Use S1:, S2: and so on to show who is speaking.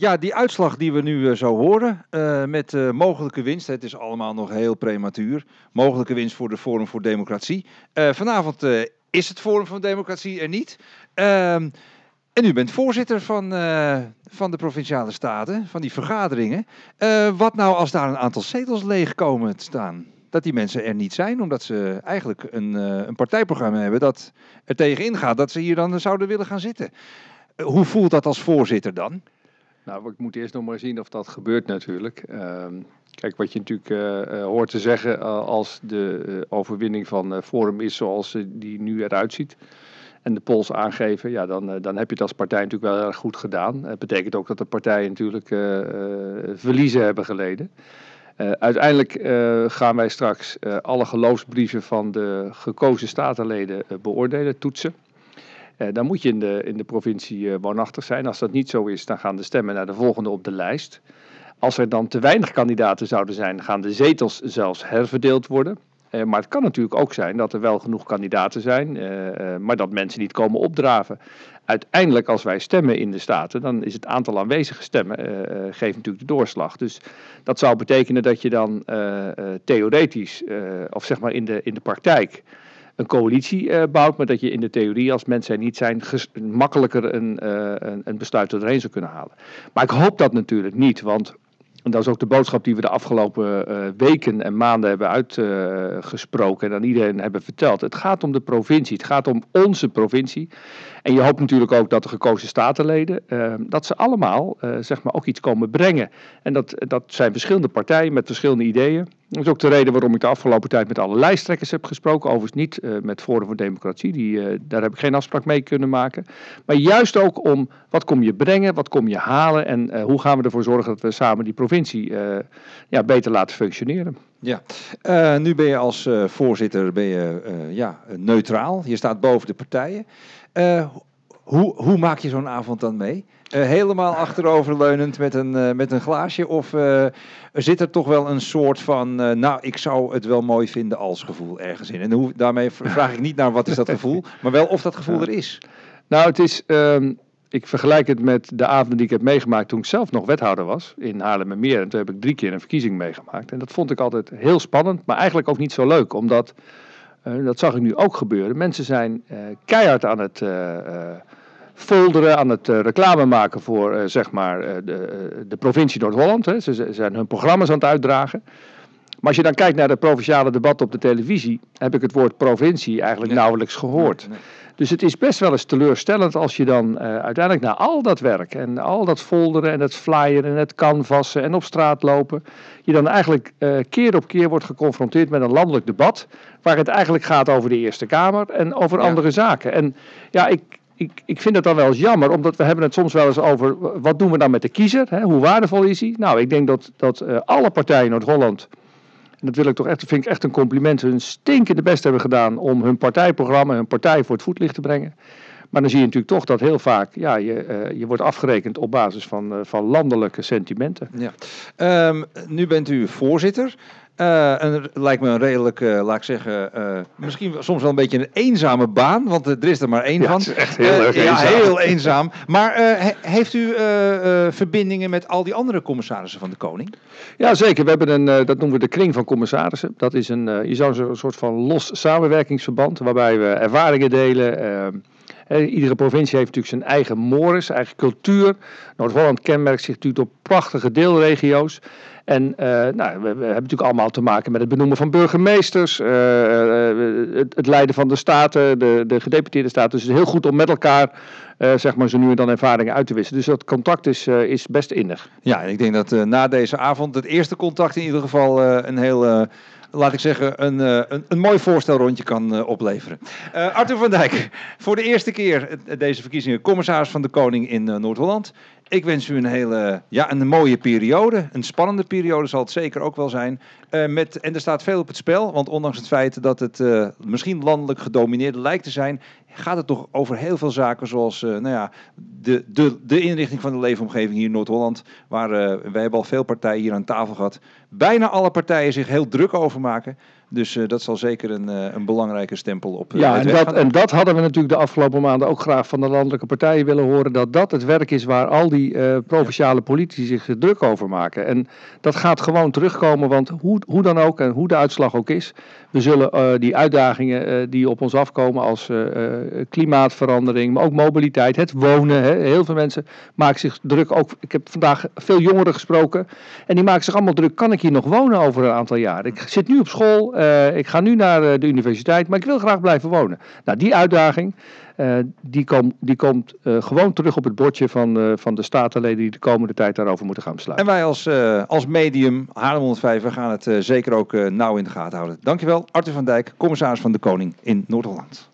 S1: Ja, die uitslag die we nu uh, zo horen, uh, met uh, mogelijke winst, het is allemaal nog heel prematuur, mogelijke winst voor de Forum voor Democratie. vanavond is het Forum voor Democratie er niet. Ehm, en u bent voorzitter van, van de Provinciale Staten, van die vergaderingen. wat nou als daar een aantal zetels leeg komen te staan? Dat die mensen er niet zijn, omdat ze eigenlijk een, een partijprogramma hebben dat er tegen ingaat dat ze hier dan zouden willen gaan zitten. hoe voelt dat als voorzitter dan?
S2: Nou, ik moet eerst nog maar zien of dat gebeurt natuurlijk. Ehm, kijk, wat je natuurlijk uh, uh, hoort te zeggen uh, als de overwinning van Forum is zoals die nu eruit ziet. En de polls aangeven, ja, dan, dan heb je het als partij natuurlijk wel erg goed gedaan. Het betekent ook dat de partijen natuurlijk verliezen hebben geleden. uiteindelijk gaan wij straks alle geloofsbrieven van de gekozen statenleden beoordelen, toetsen. Uh, dan moet je in de, in de provincie uh, woonachtig zijn. Als dat niet zo is, dan gaan de stemmen naar de volgende op de lijst. Als er dan te weinig kandidaten zouden zijn, gaan de zetels zelfs herverdeeld worden. Uh, maar het kan natuurlijk ook zijn dat er wel genoeg kandidaten zijn, maar dat mensen niet komen opdraven. Uiteindelijk, als wij stemmen in de Staten, dan is het aantal aanwezige stemmen geeft natuurlijk de doorslag. Dus dat zou betekenen dat je dan theoretisch, of zeg maar in de, in de praktijk, een coalitie uh, bouwt, maar dat je in de theorie, als mensen er niet zijn, makkelijker een, uh, een, een besluit erheen zou kunnen halen. Maar ik hoop dat natuurlijk niet, want en dat is ook de boodschap die we de afgelopen uh, weken en maanden hebben uitgesproken en aan iedereen hebben verteld. Het gaat om de provincie, het gaat om onze provincie. En je hoopt natuurlijk ook dat de gekozen statenleden, dat ze allemaal zeg maar ook iets komen brengen. En dat, dat zijn verschillende partijen met verschillende ideeën. Dat is ook de reden waarom ik de afgelopen tijd met alle lijsttrekkers heb gesproken. Overigens niet uh, met Forum voor Democratie, die, uh, daar heb ik geen afspraak mee kunnen maken. Maar juist ook om wat kom je brengen, wat kom je halen en uh, hoe gaan we ervoor zorgen dat we samen die provincie ja, beter laten functioneren.
S1: Ja, nu ben je als voorzitter ben je, ja, neutraal. Je staat boven de partijen. Hoe, hoe maak je zo'n avond dan mee? Uh, helemaal achteroverleunend met een, uh, met een glaasje? Of uh, zit er toch wel een soort van, nou, ik zou het wel mooi vinden als gevoel ergens in? En hoe, daarmee vraag ik niet naar wat is dat gevoel, maar wel of dat gevoel er is.
S2: Nou, het is, um, ik vergelijk het met de avonden die ik heb meegemaakt toen ik zelf nog wethouder was in Haarlemmermeer. En toen heb ik drie keer een verkiezing meegemaakt. En dat vond ik altijd heel spannend, maar eigenlijk ook niet zo leuk, omdat, dat zag ik nu ook gebeuren, mensen zijn keihard aan het folderen, aan het reclame maken voor zeg maar, de, de provincie Noord-Holland. Ze, zijn hun programma's aan het uitdragen. Maar als je dan kijkt naar de provinciale debat op de televisie, heb ik het woord provincie eigenlijk nee. nauwelijks gehoord. Nee, nee. Dus het is best wel eens teleurstellend als je dan uiteindelijk na al dat werk en al dat folderen en het flyeren en het canvassen en op straat lopen, je dan eigenlijk keer op keer wordt geconfronteerd met een landelijk debat, waar het eigenlijk gaat over de Eerste Kamer en over ja. andere zaken. En ja, ik, ik, ik vind het dan wel eens jammer, omdat we hebben het soms wel eens over wat doen we dan met de kiezer, hè? hoe waardevol is hij? Nou, ik denk dat, dat uh, alle partijen in Noord-Holland, en dat wil ik toch echt, vind ik echt een compliment, hun stinkende best hebben gedaan om hun partijprogramma, hun partij voor het voetlicht te brengen. Maar dan zie je natuurlijk toch dat heel vaak ja, je, uh, je wordt afgerekend op basis van, uh, van landelijke sentimenten.
S1: Ja. Um, nu bent u voorzitter. Uh, lijkt me een redelijk, uh, laat ik zeggen, uh, misschien soms wel een beetje een eenzame baan, want er is er maar één
S2: ja,
S1: van.
S2: Het is echt heel erg
S1: Ja, heel eenzaam. Maar he, heeft u verbindingen met al die andere commissarissen van de Koning?
S2: Ja, zeker. We hebben een, dat noemen we de kring van commissarissen. Dat is een, je zou een soort van los samenwerkingsverband, waarbij we ervaringen delen. Iedere provincie heeft natuurlijk zijn eigen mores, eigen cultuur. Noord-Holland kenmerkt zich natuurlijk door prachtige deelregio's. En uh, nou, we, hebben natuurlijk allemaal te maken met het benoemen van burgemeesters, uh, uh, het, het, leiden van de staten, de, de gedeputeerde staten. Dus het is heel goed om met elkaar, zeg maar, zo nu en dan ervaringen uit te wisselen. Dus dat contact is, is best innig.
S1: Ja, en ik denk dat na deze avond het eerste contact in ieder geval een heel laat ik zeggen, een, een, een mooi voorstelrondje kan opleveren. Arthur van Dijk, voor de eerste keer deze verkiezingen commissaris van de Koning in Noord-Holland. Ik wens u een hele, ja, een mooie periode. Een spannende periode zal het zeker ook wel zijn. Uh, met, en er staat veel op het spel, want ondanks het feit dat het uh, misschien landelijk gedomineerd lijkt te zijn, gaat het toch over heel veel zaken zoals nou ja, de, de, de inrichting van de leefomgeving hier in Noord-Holland. Waar wij hebben al veel partijen hier aan tafel gehad. Bijna alle partijen zich heel druk over maken. Dus uh, dat zal zeker een, uh, een belangrijke stempel op. Uh,
S2: ja, en dat, en dat hadden we natuurlijk de afgelopen maanden ook graag van de landelijke partijen willen horen. Dat dat het werk is waar al die provinciale politici zich druk over maken. En dat gaat gewoon terugkomen, want hoe, hoe dan ook en hoe de uitslag ook is. We zullen die uitdagingen die op ons afkomen als klimaatverandering, maar ook mobiliteit, het wonen. Hè. Heel veel mensen maken zich druk. Ook, ik heb vandaag veel jongeren gesproken en die maken zich allemaal druk. Kan ik hier nog wonen over een aantal jaar? Ik zit nu op school. Uh, ik ga nu naar uh, de universiteit, maar ik wil graag blijven wonen. Nou, die uitdaging, die, die komt gewoon terug op het bordje van, van de statenleden die de komende tijd daarover moeten gaan besluiten.
S1: En wij als, als medium, Haarlem 105, we gaan het zeker ook nauw in de gaten houden. Dankjewel, Arthur van Dijk, commissaris van de Koning in Noord-Holland.